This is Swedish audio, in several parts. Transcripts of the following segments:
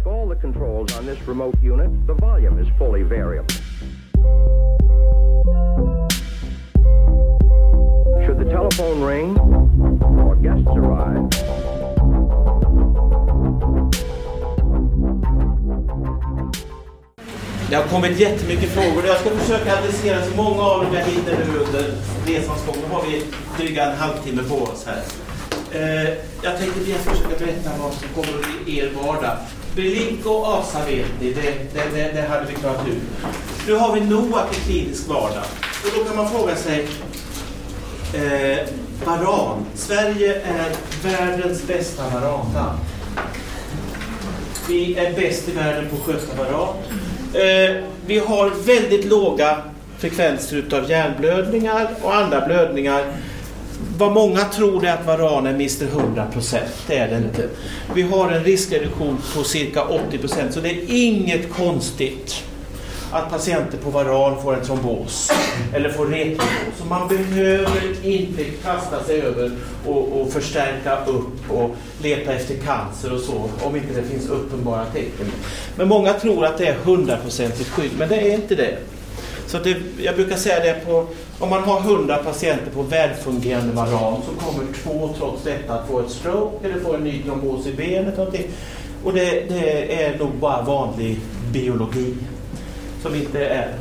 Like all the controls on this remote unit, the volume is fully variable. Should the telephone ring or guests arrive, Det har kommit jättemycket frågor. Jag ska försöka adressera så många av dem jag hinner nu under resans gång. Nu har vi dryga en halvtimme på oss här. Eh, jag tänkte mer försöka berätta vad som kommer i er vardag. Blink och ASA vet ni, det, det, det, det hade vi klarat ut. Nu har vi NOAK i klinisk vardag. Och då kan man fråga sig, eh, varan. Sverige är världens bästa varanland. Vi är bäst i världen på att sköta varan. Eh, vi har väldigt låga frekvenser utav hjärnblödningar och andra blödningar. Vad många tror är att varan är Mr 100%. Det är det inte. Vi har en riskreduktion på cirka 80% så det är inget konstigt att patienter på varan får en trombos eller får retrombos. Så man behöver inte kasta sig över och, och förstärka upp och leta efter cancer och så om inte det finns uppenbara tecken. Men många tror att det är hundraprocentigt skydd, men det är inte det. Så att det, jag brukar säga det på, om man har 100 patienter på välfungerande Maran så kommer två trots detta att få ett stroke eller få en ny trombos i benet. Någonting. Och det, det är nog bara vanlig biologi som inte är.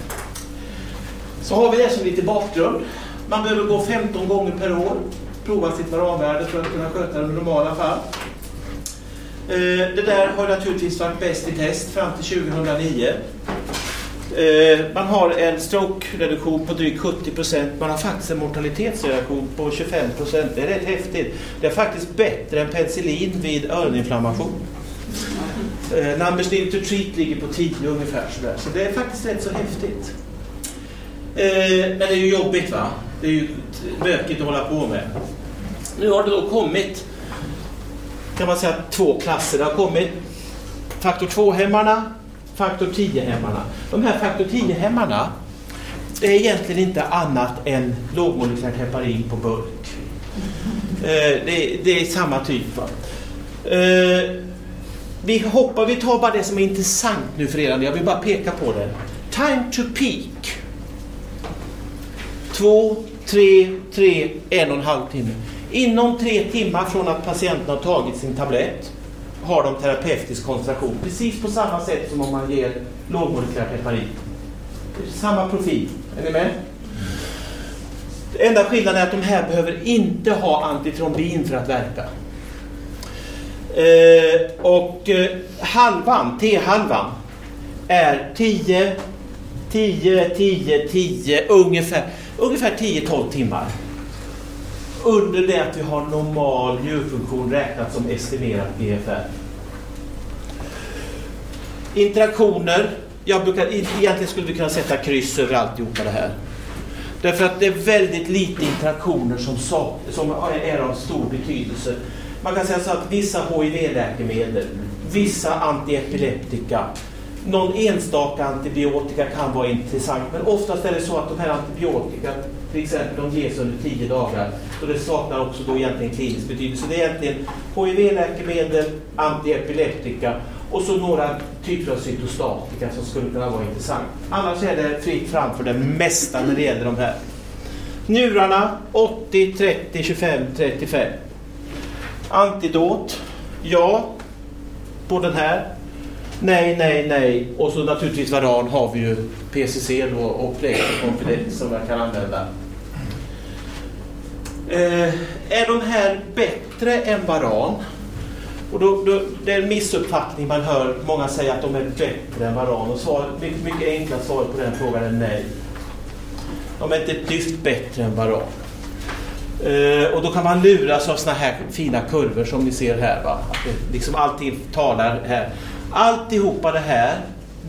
Så har vi det som lite bakgrund. Man behöver gå 15 gånger per år, prova sitt varanvärde för att kunna sköta det i normala fall. Eh, det där har naturligtvis varit bäst i test fram till 2009. Eh, man har en stroke-reduktion på drygt 70 procent. Man har faktiskt en mortalitetsreduktion på 25 procent. Det är rätt häftigt. Det är faktiskt bättre än penicillin vid öroninflammation. Eh, numbers to treat ligger på 10 ungefär. Sådär. Så det är faktiskt rätt så häftigt. Eh, men det är ju jobbigt va? Det är ju bökigt att hålla på med. Nu har det då kommit kan man säga två klasser. Det har kommit faktor 2-hämmarna, faktor 10-hämmarna. De här faktor 10-hämmarna det är egentligen inte annat än lågmolekylärt heparin på burk. Eh, det, det är samma typ. Va? Eh, vi hoppar, vi tar bara det som är intressant nu för er. Jag vill bara peka på det. Time to peak. Två, tre, tre, en och en halv timme. Inom tre timmar från att patienten har tagit sin tablett har de terapeutisk koncentration. Precis på samma sätt som om man ger lågmolekylärt heparin. Samma profil. Är ni med? Enda skillnaden är att de här behöver inte ha antitrombin för att verka. Eh, och eh, halvan, T-halvan, är 10, 10, 10, 10, ungefär, ungefär 10-12 timmar. Under det att vi har normal njurfunktion räknat som estimerat BFR. Interaktioner. Jag brukar, egentligen skulle vi kunna sätta kryss över alltihopa det här. Därför att det är väldigt lite interaktioner som, sak, som är av stor betydelse. Man kan säga så att vissa HIV-läkemedel, vissa antiepileptika, någon enstaka antibiotika kan vara intressant. Men oftast är det så att de här antibiotika, till exempel, de ges under tio dagar. Så det saknar också då egentligen klinisk betydelse. Det är egentligen HIV-läkemedel, antiepileptika och så några typer av cytostatika som skulle kunna vara intressant. Annars är det fritt fram för det mesta när det gäller de här. Njurarna 80, 30, 25, 35. Antidot, ja, på den här. Nej, nej, nej. Och så naturligtvis varan har vi ju PCC då och Plexi som man kan använda. Eh, är de här bättre än varan? Och då, då, det är en missuppfattning man hör. Många säger att de är bättre än varan. Och svar, mycket, mycket enkla svaret på den frågan är nej. De är inte ett dyft bättre än varan. Eh, och då kan man luras av såna här fina kurvor som ni ser här. Va? Att det, liksom allting talar här. Alltihopa det här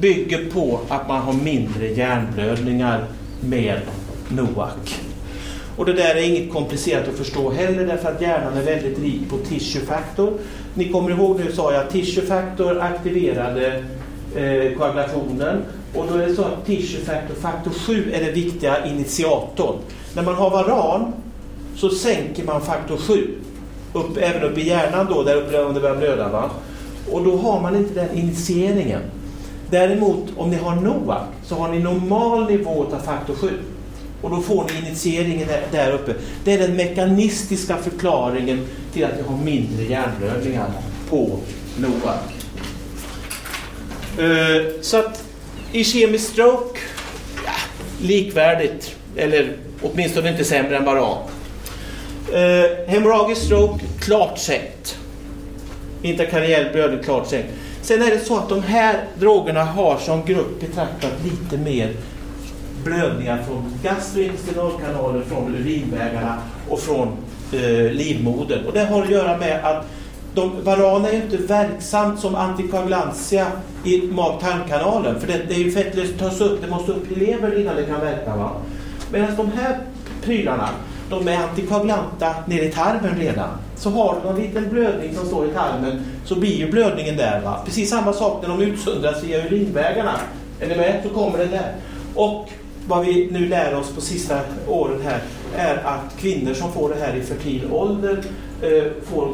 bygger på att man har mindre hjärnblödningar med NOAC. Och det där är inget komplicerat att förstå heller därför att hjärnan är väldigt rik på tissue factor. Ni kommer ihåg nu sa jag att tissue factor aktiverade eh, koagulationen och då är det så att tissue factor, faktor 7 är den viktiga initiatorn. När man har varan så sänker man faktor 7. Upp, även upp i hjärnan då, där uppe om det börjar blöda. Va? Och då har man inte den initieringen. Däremot om ni har NOAC så har ni normal nivå av faktor 7. Och då får ni initieringen där uppe. Det är den mekanistiska förklaringen till att vi har mindre hjärnblödningar på NOAC. Uh, eh, så att ischemisk stroke, ja, likvärdigt, eller åtminstone inte sämre än varan. Uh, eh, hemorragisk stroke, klart sänkt. Interkariell blödning, klart sänkt. Sen är det så att de här drogerna har som grupp betraktat lite mer blödningar från gastrointestinalkanaler, från urinvägarna och från eh, livmodern. Och det har att göra med att de, varan är inte verksamt som antikoagulantia i mag-tarmkanalen. För det, det är ju fettlöst tas upp, det måste upp i levern innan det kan verka. Va? Medan de här prylarna, de är antikoagulanta nere i tarmen redan. Så har du någon liten blödning som står i tarmen så blir ju blödningen där. Va? Precis samma sak när de utsöndras via urinvägarna. Är ni med? Så kommer den där. Och vad vi nu lär oss på sista åren här är att kvinnor som får det här i fertil ålder eh, får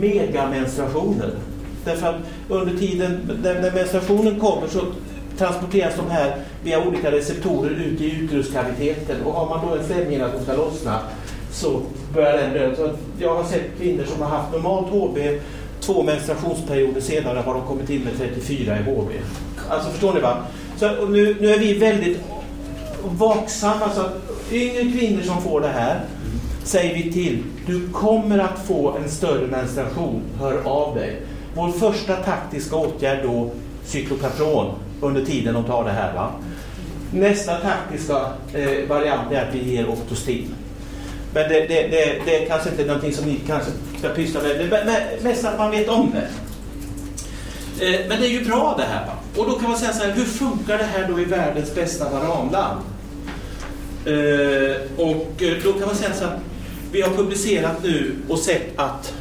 megamenstruationer. Därför att under tiden när, när menstruationen kommer så transporteras de här via olika receptorer ut i uteruskaviteten och har man då en slemhinna som ska lossna så börjar den dö. Så jag har sett kvinnor som har haft normalt HB två menstruationsperioder senare har de kommit in med 34 i HB. Alltså förstår ni va? Så nu, nu är vi väldigt vaksamma så att yngre kvinnor som får det här säger vi till, du kommer att få en större menstruation, hör av dig. Vår första taktiska åtgärd då, cyklopatron, under tiden de tar det här. Va? Nästa taktiska eh, variant är att vi ger Octostin. Men det, det, det, det, är kanske inte någonting som ni kanske ska pyssla med. Det är mest att man vet om det. Eh, men det är ju bra det här. Va? Och då kan man säga så här, hur funkar det här då i världens bästa varanland? Eh, och eh, då kan man säga så här, vi har publicerat nu och sett att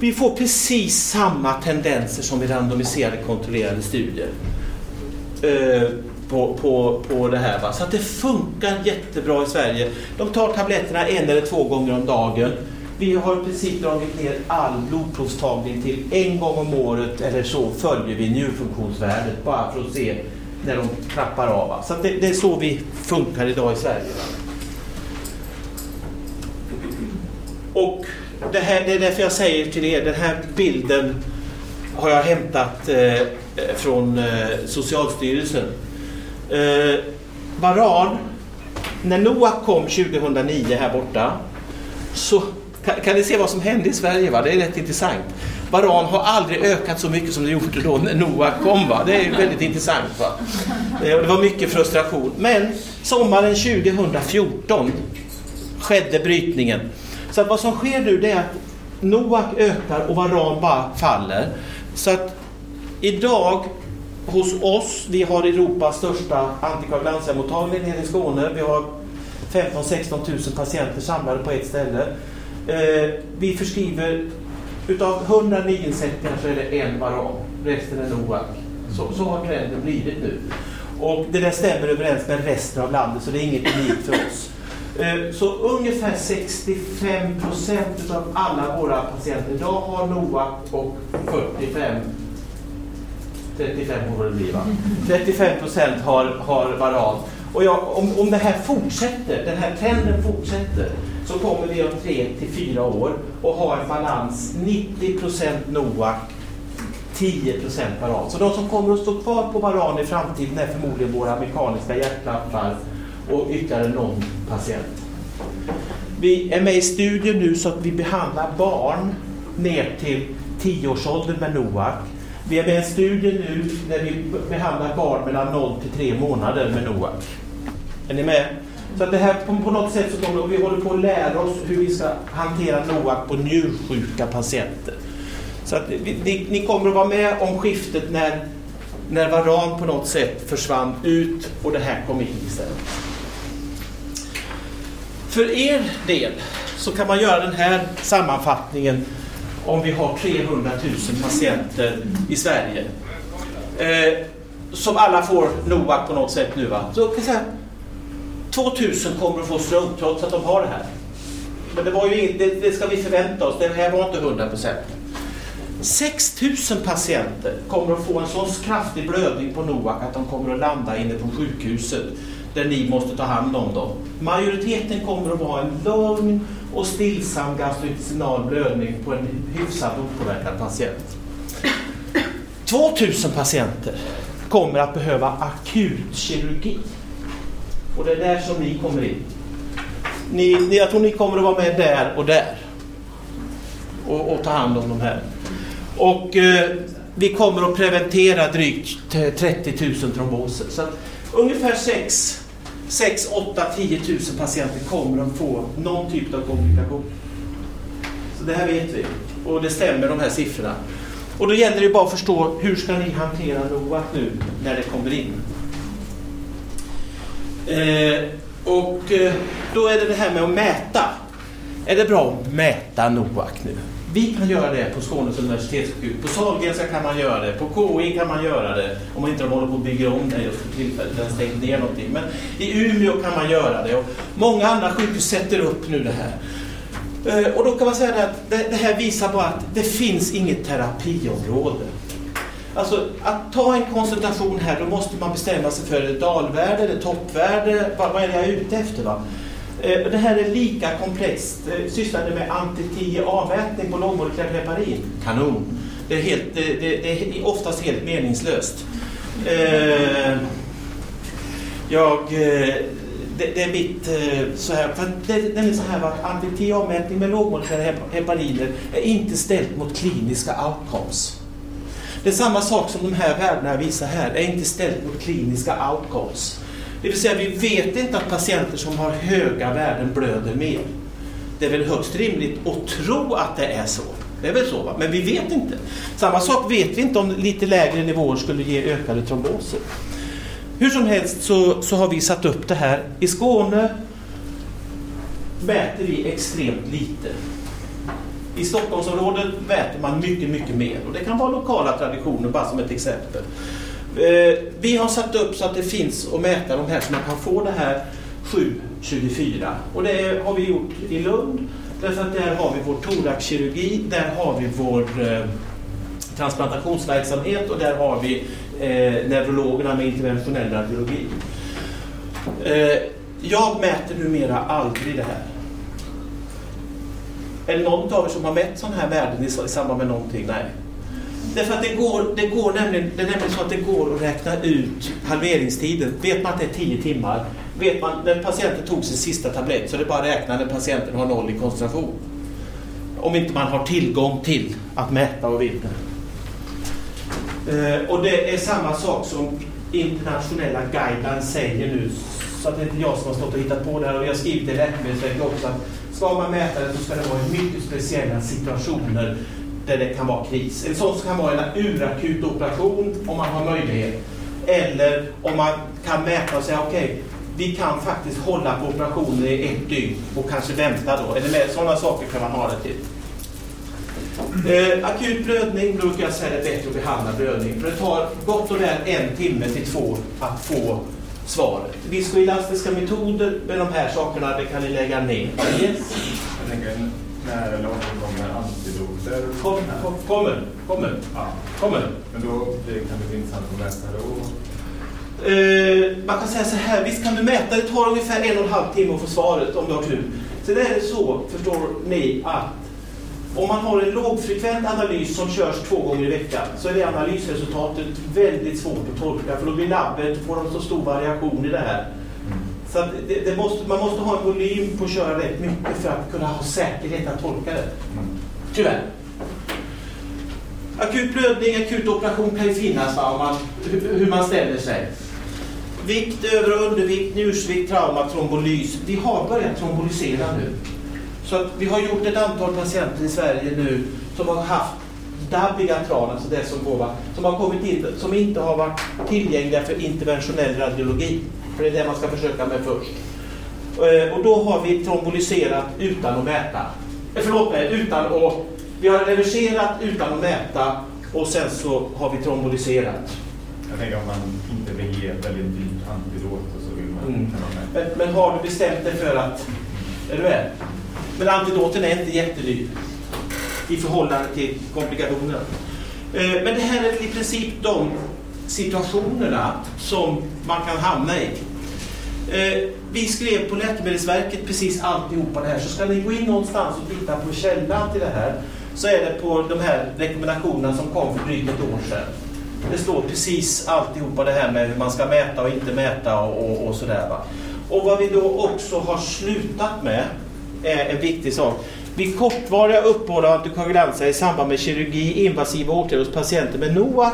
vi får precis samma tendenser som i randomiserade kontrollerade studier på, på, på det här. Va? Så att det funkar jättebra i Sverige. De tar tabletterna en eller två gånger om dagen. Vi har i princip dragit ner all blodprovstagning till en gång om året eller så följer vi njurfunktionsvärdet bara för att se när de trappar av. Va? Så det, det, är så vi funkar idag i Sverige. Va? Och det, här, det är därför jag säger till er, den här bilden har jag hämtat eh, från eh, Socialstyrelsen. Eh, Varan, när Noak kom 2009 här borta, så kan, kan ni se vad som hände i Sverige? Va? Det är rätt intressant. Varan har aldrig ökat så mycket som det gjorde då när NOAC kom. Va? Det är väldigt intressant. Va? Eh, det var mycket frustration. Men sommaren 2014 skedde brytningen. Så att vad som sker nu det är att Noak ökar och Varan bara faller. Så att idag hos oss, vi har Europas största antikoagulantiamottagning nere i Skåne. Vi har 15-16 000 patienter samlade på ett ställe. Eh, vi förskriver, utav 100 nyinsättningar så är det en Varan, resten är Noak. Så, så har trenden blivit nu. Och det där stämmer överens med resten av landet så det är inget unikt för oss. Eh, så ungefär 65 procent av alla våra patienter idag har NOAC och 45 35 får det bli va? 35 procent har, har varan. Och jag, om, om det här fortsätter, den här trenden fortsätter, så kommer vi om tre till fyra år och har en balans 90 procent NOAC, 10 procent varan. Så de som kommer att stå kvar på varan i framtiden är förmodligen våra mekaniska hjärtklappar och ytterligare någon patient. Vi är med i studien nu så att vi behandlar barn ner till 10-årsåldern med NOAC. Vi är med i en studie nu där vi behandlar barn mellan 0 till 3 månader med NOAC. Är ni med? Så att det här på, på något sätt så kommer och vi håller på att lära oss hur vi ska hantera NOAC på njursjuka patienter. Så att vi, ni, ni kommer att vara med om skiftet när, när Varan på något sätt försvann ut och det här kom in istället. För er del så kan man göra den här sammanfattningen om vi har 300 000 patienter i Sverige. Eh, som alla får NOAC på något sätt nu. Va? Så kan jag säga, 2000 kommer att få stroke trots att de har det här. Men det, var ju, det, det ska vi förvänta oss. Det här var inte 100 procent. 6000 patienter kommer att få en så kraftig blödning på NOAC att de kommer att landa inne på sjukhuset där ni måste ta hand om dem. Majoriteten kommer att vara en lugn och stillsam gastrointestinal blödning på en hyfsat opåverkad patient. 2000 patienter kommer att behöva akut kirurgi. Och det är där som ni kommer in. Ni, jag tror ni kommer att vara med där och där. Och, och ta hand om de här. Och eh, vi kommer att preventera drygt 30 000 tromboser. Så ungefär 6, 6, 8, 10 000 patienter kommer att få någon typ av komplikation. Så det här vet vi. Och det stämmer de här siffrorna. Och då gäller det bara att förstå hur ska ni hantera NOAC nu när det kommer in. Eh, och eh, då är det det här med att mäta. Är det bra att mäta Noak nu? Vi kan göra det på Skånes universitetssjukhus. På Sahlgrenska kan man göra det. På KI kan man göra det. Om man inte håller på att bygga om det just för tillfället. Den stängt ner någonting. Men i Umeå kan man göra det. Och många andra sjukhus sätter upp nu det här. Eh, och då kan man säga att det, det här visar bara att det finns inget terapiområde. Alltså att ta en koncentration här, då måste man bestämma sig för det dalvärde, eller toppvärde, vad, vad är det jag är ute efter? Va? Eh, det här är lika komplext. Eh, sysslar ni med anti-TIA-mätning på lågmolekylärt heparin? Kanon! Det är, helt, det, det, är oftast helt meningslöst. Jag det, det, är mitt eh, så här, för det, det är så här att anti-TA-mätning med lågmolekylära hepariner är inte ställt mot kliniska outcomes. Det är samma sak som de här värdena jag visar här, Det är inte ställt mot kliniska outcomes. Det vill säga vi vet inte att patienter som har höga värden blöder mer. Det är väl högst rimligt att tro att det är så. Det är väl så, va? men vi vet inte. Samma sak vet vi inte om lite lägre nivåer skulle ge ökade tromboser. Hur som helst så, så har vi satt upp det här. I Skåne mäter vi extremt lite. I Stockholmsområdet mäter man mycket, mycket mer. Och det kan vara lokala traditioner, bara som ett exempel. Eh, vi har satt upp så att det finns att mäta de här så man kan få det här 724. Och det har vi gjort i Lund. Därför att där har vi vår thoraxkirurgi, där har vi vår eh, transplantationsverksamhet och där har vi eh, neurologerna med interventionell radiologi. Eh, jag mäter numera aldrig det här. Är det någon av er som har mätt sådana här värden i, i samband med någonting? Nej. Därför att det går, det går nämligen, det är nämligen så att det går att räkna ut halveringstiden. Vet man att det är 10 timmar, vet man när patienten tog sin sista tablett så är det bara att räkna när patienten har noll i koncentration. Om inte man har tillgång till att mäta och veta. Eh, och det är samma sak som internationella guidelines säger nu. Så att det är inte jag som har stått och hittat på det här och jag har skrivit i Läkemedelsverket också att ska man mäta det så ska det vara i mycket speciella situationer där det kan vara kris. En sån kan vara en urakut operation om man har möjlighet. Eller om man kan mäta och säga okej, okay, vi kan faktiskt hålla på operationen i ett dygn och kanske vänta då. Eller med, sådana saker kan man ha det till. Eh, akut blödning brukar jag säga det är bättre att behandla blödning. För det tar gott och väl en timme till två att få svaret. Viskoelastiska metoder med de här sakerna, det kan ni lägga ner. Yes. Jag tänker, när eller återkommer antidoter? Kom, kom, kommer, kommer. Ja. kommer. Men då det kan det bli intressant att mäta då? Eh, man kan säga så här, visst kan du mäta, det tar ungefär en och en halv timme att få svaret om du har tur. Sen är det så, förstår ni, att om man har en lågfrekvent analys som körs två gånger i veckan så är det analysresultatet väldigt svårt att tolka för då blir labbet, får de så stor variation i det här. Så det, det måste, man måste ha en volym på att köra rätt mycket för att kunna ha säkerhet att tolka det. Tyvärr. Akut blödning, akut operation kan ju finnas va, om man, hur man ställer sig. Vikt, över och undervikt, njursvikt, trauma, trombolys. Vi har börjat trombolysera nu. Så att vi har gjort ett antal patienter i Sverige nu som har haft DAB-igatran, alltså det som går, som har kommit in, som inte har varit tillgängliga för interventionell radiologi. För det är det man ska försöka med först. Eh, och då har vi tromboliserat utan att mäta. Eh, förlåt mig, utan att... Vi har reverserat utan att mäta och sen så har vi tromboliserat. Jag tänker om man inte vill ge ett väldigt dyrt antidot och så vill man... Mm. Men, men har du bestämt dig för att... Är du med? Men antidoten är inte jättedyr. i förhållande till komplikationerna. Eh, men det här är i princip de situationerna som man kan hamna i. Eh, vi skrev på Läkemedelsverket precis alltihopa det här, så ska ni gå in någonstans och titta på källan till det här så är det på de här rekommendationerna som kom för drygt ett år sedan. Det står precis alltihopa det här med hur man ska mäta och inte mäta och, och, och sådär. Va? Och vad vi då också har slutat med är en viktig sak. Vid kortvariga uppehåll av antikoagulantia i samband med kirurgi, invasiva åtgärder hos patienter med NOAC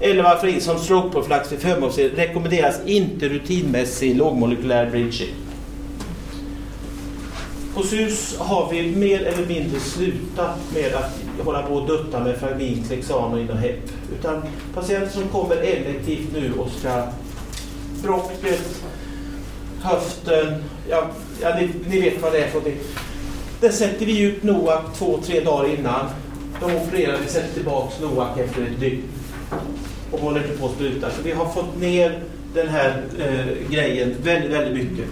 eller varför som strokeprofylax vid femårsserie rekommenderas inte rutinmässig lågmolekylär bridging. På SUS har vi mer eller mindre slutat med att hålla på och dutta med Fragmin, Clexan och Inohep. Utan patienter som kommer elektivt nu och ska bråcket, höften, ja, ja ni, ni, vet vad det är för någonting. Där sätter vi ut Noak två, tre dagar innan. De opererar, vi sätter tillbaka Noak efter ett dygn. Och håller inte på att spruta. Så vi har fått ner den här eh, grejen väldigt, väldigt mycket.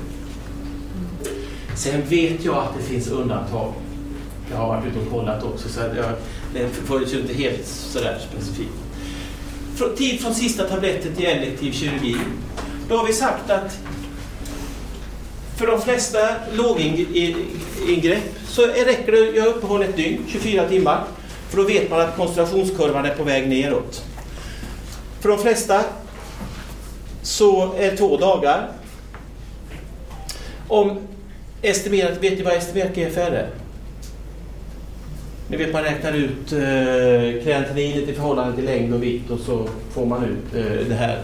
Sen vet jag att det finns undantag. Jag har varit ute och kollat också, så jag, det följs ju inte helt sådär specifikt. Tid från sista tabletten till elektiv kirurgi. Då har vi sagt att för de flesta lågingrepp så räcker det att göra uppehåll ett dygn, 24 timmar. För då vet man att koncentrationskurvan är på väg neråt. För de flesta så är det två dagar. Om estimerat, vet ni vad estimerat GFR är? Ni vet man räknar ut eh, kreatininet i förhållande till längd och vikt och så får man ut eh, det här.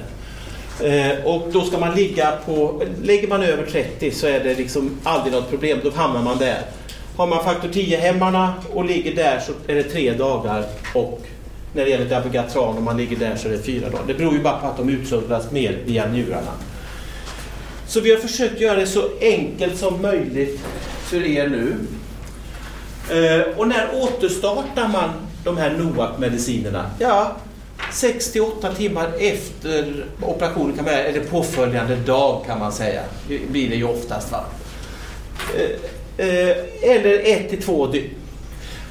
Eh, och då ska man ligga på, lägger man över 30 så är det liksom aldrig något problem, då hamnar man där. Har man faktor 10-hämmarna och ligger där så är det tre dagar och när det gäller dabigatran om man ligger där så är det fyra dagar. Det beror ju bara på att de utsöndras mer via njurarna. Så vi har försökt göra det så enkelt som möjligt för er nu. Eh, och när återstartar man de här NOAC-medicinerna? Ja, 6-8 timmar efter operationen, kan man, eller påföljande dag kan man säga. Det blir det ju oftast. Va? Eh, eh, eller 1 till 2 dygn.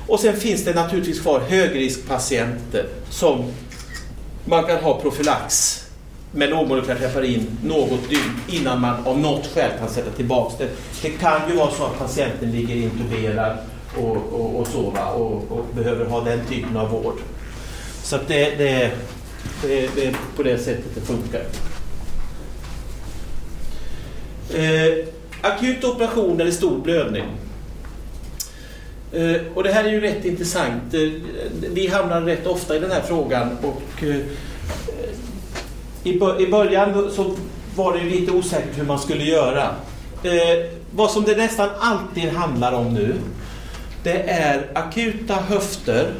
Och sen finns det naturligtvis kvar högriskpatienter som man kan ha profylax med lågmolekylärt heparin något dygn innan man av något skäl kan sätta tillbaka det. Det kan ju vara så att patienten ligger intuberad och, och, och sova och, och, behöver ha den typen av vård. Så det, det, det, det, är på det sättet det funkar. Eh, akut operation eller stor blödning. Eh, och det här är ju rätt intressant. Eh, vi hamnar rätt ofta i den här frågan och eh, i, början så var det lite osäkert hur man skulle göra. Eh, vad som det nästan alltid handlar om nu det är akuta höfter,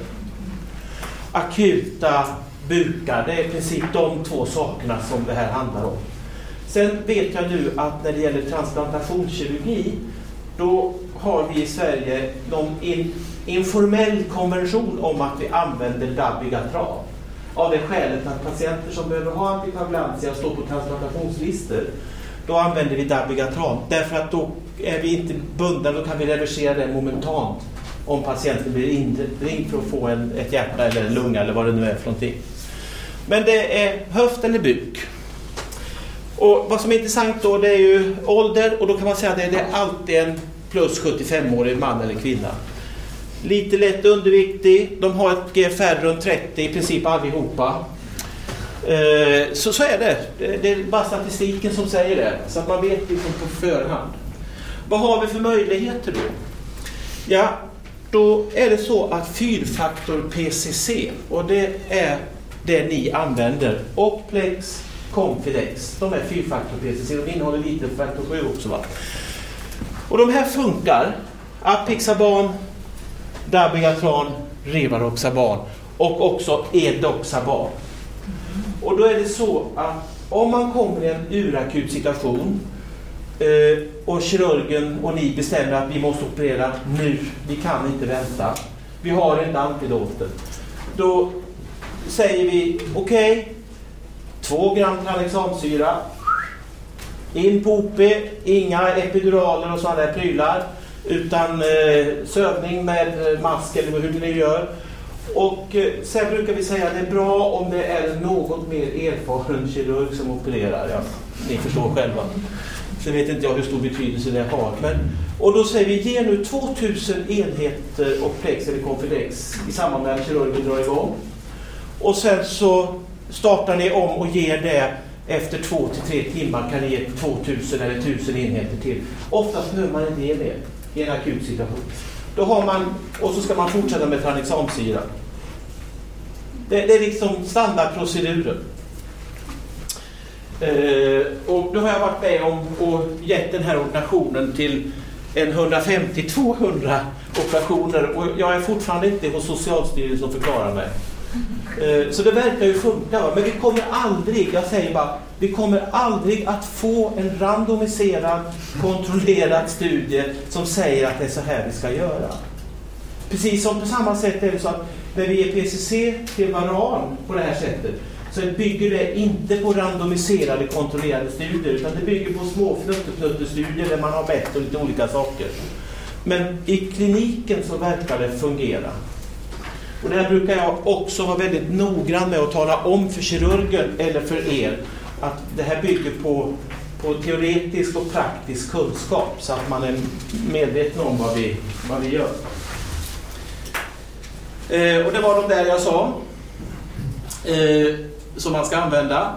akuta bukar. Det är i princip de två sakerna som det här handlar om. Sen vet jag nu att när det gäller transplantationskirurgi då har vi i Sverige någon in, informell konvention om att vi använder dabigatran. Av det skälet att patienter som behöver ha antikoagulantia och står på transplantationslistor, då använder vi dabigatran. Därför att då är vi inte bundna, då kan vi reversera det momentant om patienten blir inringd för att få en, ett hjärta eller en lunga eller vad det nu är för någonting. Men det är höft eller buk. Och vad som är intressant då det är ju ålder och då kan man säga att det är alltid en plus 75-årig man eller kvinna. Lite lätt underviktig, de har ett GFR runt 30 i princip allihopa. Eh, så, så är det. Det är bara statistiken som säger det. Så att man vet liksom på förhand. Vad har vi för möjligheter då? Ja, då är det så att fyrfaktor PCC, och det är det ni använder, och Plex, Confidex, de är fyrfaktor PCC, de innehåller lite faktor 7 också. Va? Och de här funkar, Apixaban, Dabigatran, Rivaroxaban och också Edoxaban. Och då är det så att om man kommer i en urakut situation Eh, och kirurgen och ni bestämmer att vi måste operera nu, vi kan inte vänta. Vi har inte antidoten. Då säger vi okej, okay, två gram tranexamsyra, in på OP, inga epiduraler och sådana där prylar. Utan eh, sövning med eh, mask eller hur ni gör. Och eh, sen brukar vi säga att det är bra om det är en något mer erfaren kirurg som opererar. Ja, ni förstår själva. Sen vet inte jag hur stor betydelse det har. Men, och då säger vi, ge nu 2000 enheter Oplex eller Confidex i samband med att kirurgen drar igång. Och sen så startar ni om och ger det efter två till tre timmar kan ni ge 2000 eller 1000 enheter till. Oftast behöver man inte ge det i en akut situation. Då har man, och så ska man fortsätta med tranexamsyra. Det, det är liksom standardproceduren. Eh, och då har jag varit med om och gett den här ordinationen till en 150-200 operationer och jag är fortfarande inte hos Socialstyrelsen och förklarar mig. Eh, så det verkar ju funka. Va? Men vi kommer aldrig, jag säger bara, vi kommer aldrig att få en randomiserad, kontrollerad studie som säger att det är så här vi ska göra. Precis som på samma sätt är det så att när vi ger PCC till varan på det här sättet så bygger det inte på randomiserade kontrollerade studier utan det bygger på små studier där man har bett och lite olika saker. Men i kliniken så verkar det fungera. Och det här brukar jag också vara väldigt noggrann med att tala om för kirurgen eller för er att det här bygger på, på teoretisk och praktisk kunskap så att man är medveten om vad vi, vad vi gör. Eh, och det var de där jag sa eh, som man ska använda.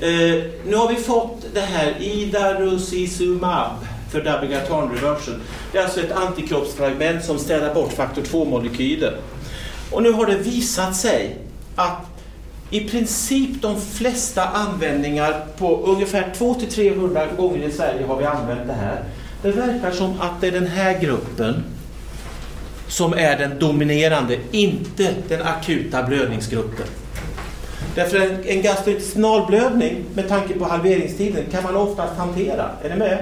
Eh, nu har vi fått det här Idarusizumab för Dabigatran reversion. Det är alltså ett antikroppsfragment som städar bort faktor 2-molekyler. Och nu har det visat sig att i princip de flesta användningar på ungefär 200-300 gånger i Sverige har vi använt det här. Det verkar som att det är den här gruppen som är den dominerande, inte den akuta blödningsgruppen. Därför en, en gastrointestinalblödning med tanke på halveringstiden kan man oftast hantera. Är ni med?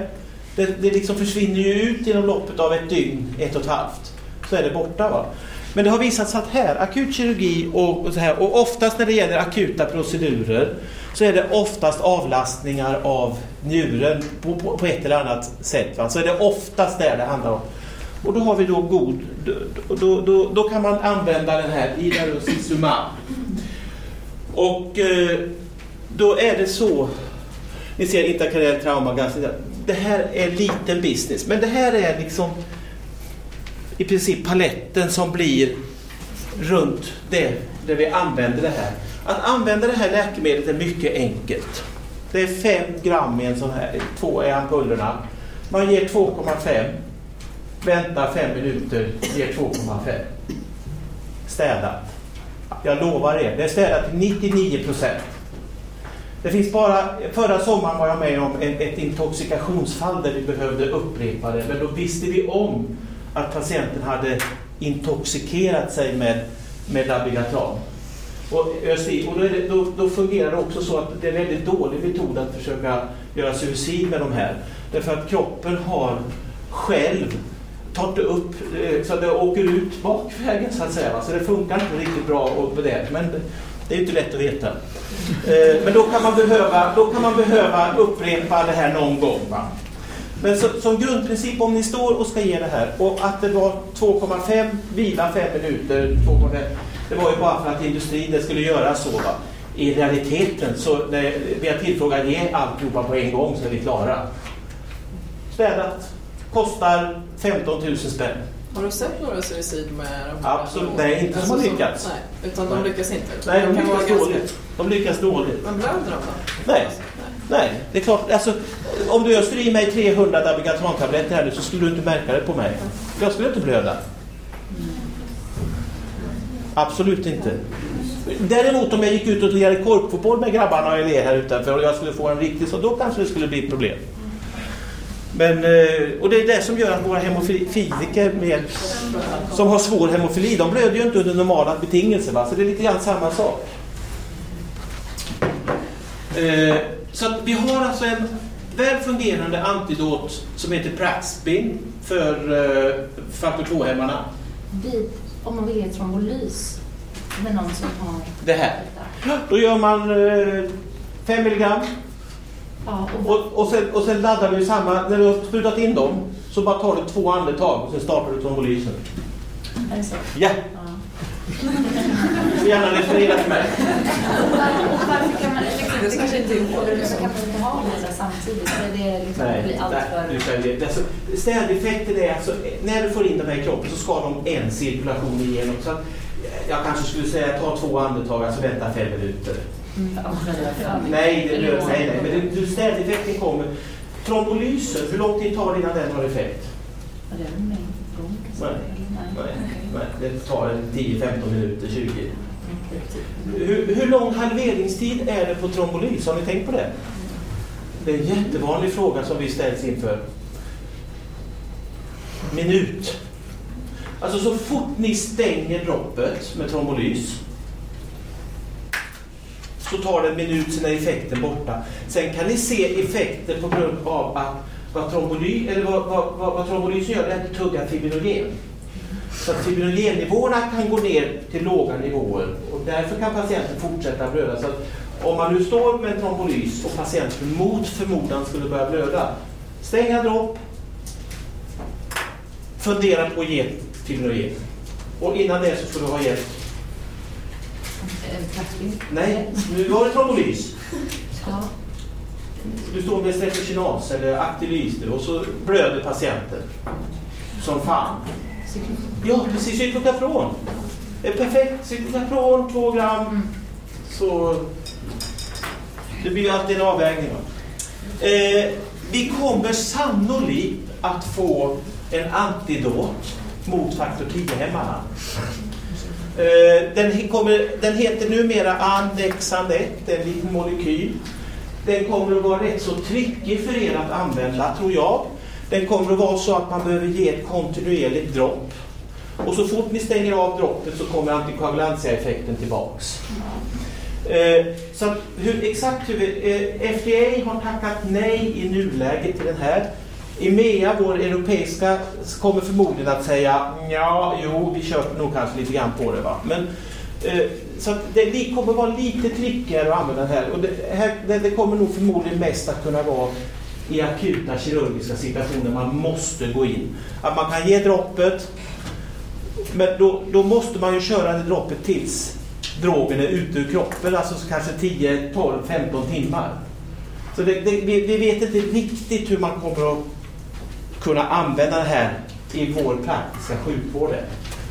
Det, det liksom försvinner ju ut genom loppet av ett dygn, ett och ett halvt. Så är det borta. Va? Men det har visat sig att här, akut kirurgi och, och, så här, och oftast när det gäller akuta procedurer så är det oftast avlastningar av njuren på, på, på ett eller annat sätt. Va? Så är det oftast där det handlar om. Och då har vi då god, då, då, då, då kan man använda den här Idarosizumab. Och eh, då är det så, ni ser intrakardiell trauma, det här är liten business, men det här är liksom i princip paletten som blir runt det där vi använder det här. Att använda det här läkemedlet är mycket enkelt. Det är 5 gram i en sån här, två är ampullerna. Man ger 2,5, väntar 5 minuter, ger 2,5. Städat. Jag lovar er, det är städat till 99 procent. Det finns bara, förra sommaren var jag med om ett, ett intoxikationsfall där vi behövde upprepa det, men då visste vi om att patienten hade intoxikerat sig med, med labigatran. Och, och då, det, då, då, fungerar det också så att det är en väldigt dålig metod att försöka göra suicid med de här. Därför att kroppen har själv tar inte upp eh, så att det åker ut bakvägen så att säga. Så det funkar inte riktigt bra på det, men det är inte lätt att veta. Eh, men då kan man behöva, då kan man behöva upprepa det här någon gång. Va? Men så, som grundprincip om ni står och ska ge det här och att det var 2,5, vila 5 minuter, 2,5. Det var ju bara för att industrin det skulle göra så. Va? I realiteten så när vi har tillfrågat ge alltihopa på en gång så är vi klara. Städat. Kostar 15 000 spänn. Har du sett några suicid med de här? Absolut, nej inte som har lyckats. Nej, utan de lyckas inte? Nej, de, de lyckas dåligt. De lyckas dåligt. Men blöder de då? Nej. Nej, det är klart. Alltså, om du öser i mig 300 Dabigatran-tabletter här nu så skulle du inte märka det på mig. Jag skulle inte blöda. Absolut inte. Däremot om jag gick ut och lirade korpfotboll med grabbarna och Elé här utanför och jag skulle få en riktig så då kanske det skulle bli ett problem. Men, eh, och det är det som gör att våra hemofiliker med, som har svår hemofili, de blöder ju inte under normala betingelser. Va? Så det är lite grann samma sak. Eh, så vi har alltså en väl fungerande antidot som heter Praxbin för uh, faktor 2-hämmarna. Om man vill ge trombolys med någon som har det här. Då gör man uh, 5 milligram Ja, och Och, och, sen, och sen laddar vi samma, när du har sprutat in dem så bara tar du två andetag och sen startar du trombolysen. är det så? Ja, du får gärna referera till mig. Och var- och varför kan man liksom, Det kanske inte är så kan man inte ha det där samtidigt? Det liksom blir allt nej, du för... Alltså, städeffekten är alltså, när du får in dem här i kroppen så ska de en cirkulation igenom. Så att, jag kanske skulle säga ta två andetag, alltså vänta fem minuter. Mm. Nej, det behövs, nej, nej. Men det, städeffekten kommer. Trombolysen, hur lång tid tar det innan den har effekt? Det är en gång kanske? Nej. Eller Nej, nej, det tar en 10-15 minuter, 20. Okej. Hur, hur lång halveringstid är det på trombolys? Har ni tänkt på det? Det är en jättevanlig fråga som vi ställs inför. Minut. Alltså så fort ni stänger droppet med trombolys så tar det en minut, sen är effekten borta. Sen kan ni se effekter på grund av att vad, tromboly, eller vad, vad, vad, vad trombolysen gör, det är att tugga fibrinogen. Så att fibrinogennivåerna kan gå ner till låga nivåer och därför kan patienten fortsätta blöda. Så att om man nu står med en trombolys och patienten mot förmodan skulle börja blöda, stänga dropp, fundera på att ge fibrinogen. Och innan det så får du ha gett, Eh, nej, nu var det trombolys. Ja. Du står med streptokinas eller aktivys nu och så blöder patienten. Som fan. Ja, precis. Är perfekt. Cyklokapron, 2 gram. Så det blir alltid en avvägning. Eh, vi kommer sannolikt att få en antidot mot faktor 10-hämmarna. Eh, den, kommer, den heter numera Andexanet, en liten molekyl. Den kommer att vara rätt så trickig för er att använda, tror jag. Den kommer att vara så att man behöver ge ett kontinuerligt dropp. Och så fort ni stänger av droppet så kommer antikoagulantia-effekten tillbaks. Eh, så hur, exakt hur vi, eh, FDA har tackat nej i nuläget till den här. EMEA, vår europeiska, kommer förmodligen att säga ja, jo, vi köper nog kanske lite grann på det. Va? Men, eh, så att det kommer vara lite trickigare att använda den här. Och det, här det, det kommer nog förmodligen mest att kunna vara i akuta kirurgiska situationer man måste gå in. Att man kan ge droppet, men då, då måste man ju köra det droppet tills drogen är ute ur kroppen, alltså kanske 10, 12, 15 timmar. Så det, det, vi, vi vet inte riktigt hur man kommer att kunna använda det här i vår praktiska sjukvård.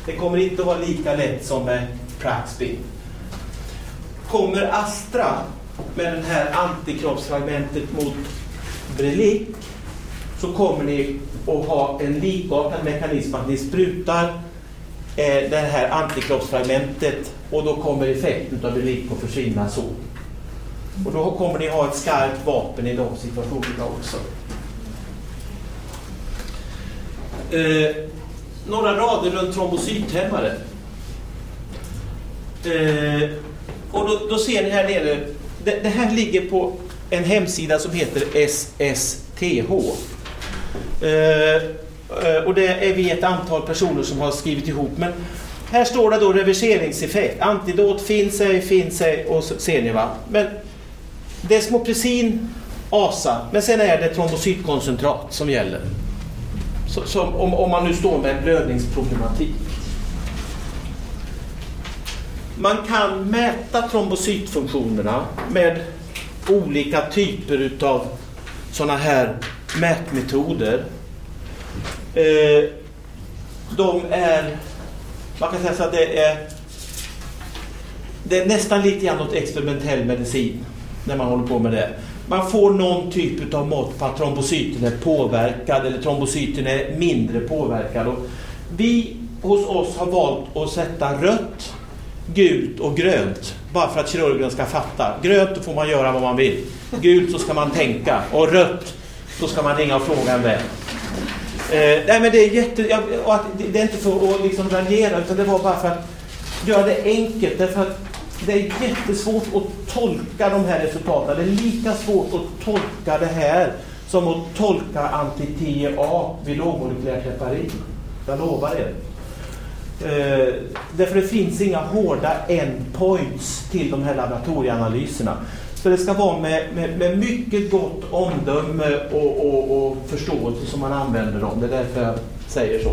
Det kommer inte att vara lika lätt som med Praxbin. Kommer Astra med det här antikroppsfragmentet mot Brelic så kommer ni att ha en likartad mekanism att ni sprutar eh, det här antikroppsfragmentet och då kommer effekten av Brelic att försvinna så. Och då kommer ni ha ett skarpt vapen i de situationerna också. Eh, några rader runt trombocythämmare. Eh, och då, då ser ni här nere, det, det här ligger på en hemsida som heter SSTH. Eh, eh, och det är vi ett antal personer som har skrivit ihop. Men här står det då reverseringseffekt. Antidot finns ej, finns ej och så ser ni va. Men Desmopressin, ASA, men sen är det trombocytkoncentrat som gäller. Så, som, om, om man nu står med en blödningsproblematik. Man kan mäta trombocytfunktionerna med olika typer utav sådana här mätmetoder. Eh, de är, man kan säga så att det är, det är nästan lite grann åt experimentell medicin när man håller på med det. Man får någon typ av mått på att trombocyten är påverkad eller trombocyten är mindre påverkad. Och vi hos oss har valt att sätta rött, gult och grönt bara för att kirurgen ska fatta. Grönt då får man göra vad man vill. Gult så ska man tänka och rött då ska man ringa och fråga en vän. Eh, nej men det är jätte... Ja, och att, det, det är inte för att liksom raljera utan det var bara för att göra det enkelt. Därför att det är jättesvårt att tolka de här resultaten. Det är lika svårt att tolka det här som att tolka anti-TEA vid lågmolekylärt heparin. Jag lovar er. Eh, därför det finns inga hårda endpoints till de här laboratorieanalyserna. Så det ska vara med, med, med mycket gott omdöme och, och, och förståelse som man använder dem. Det är därför jag säger så.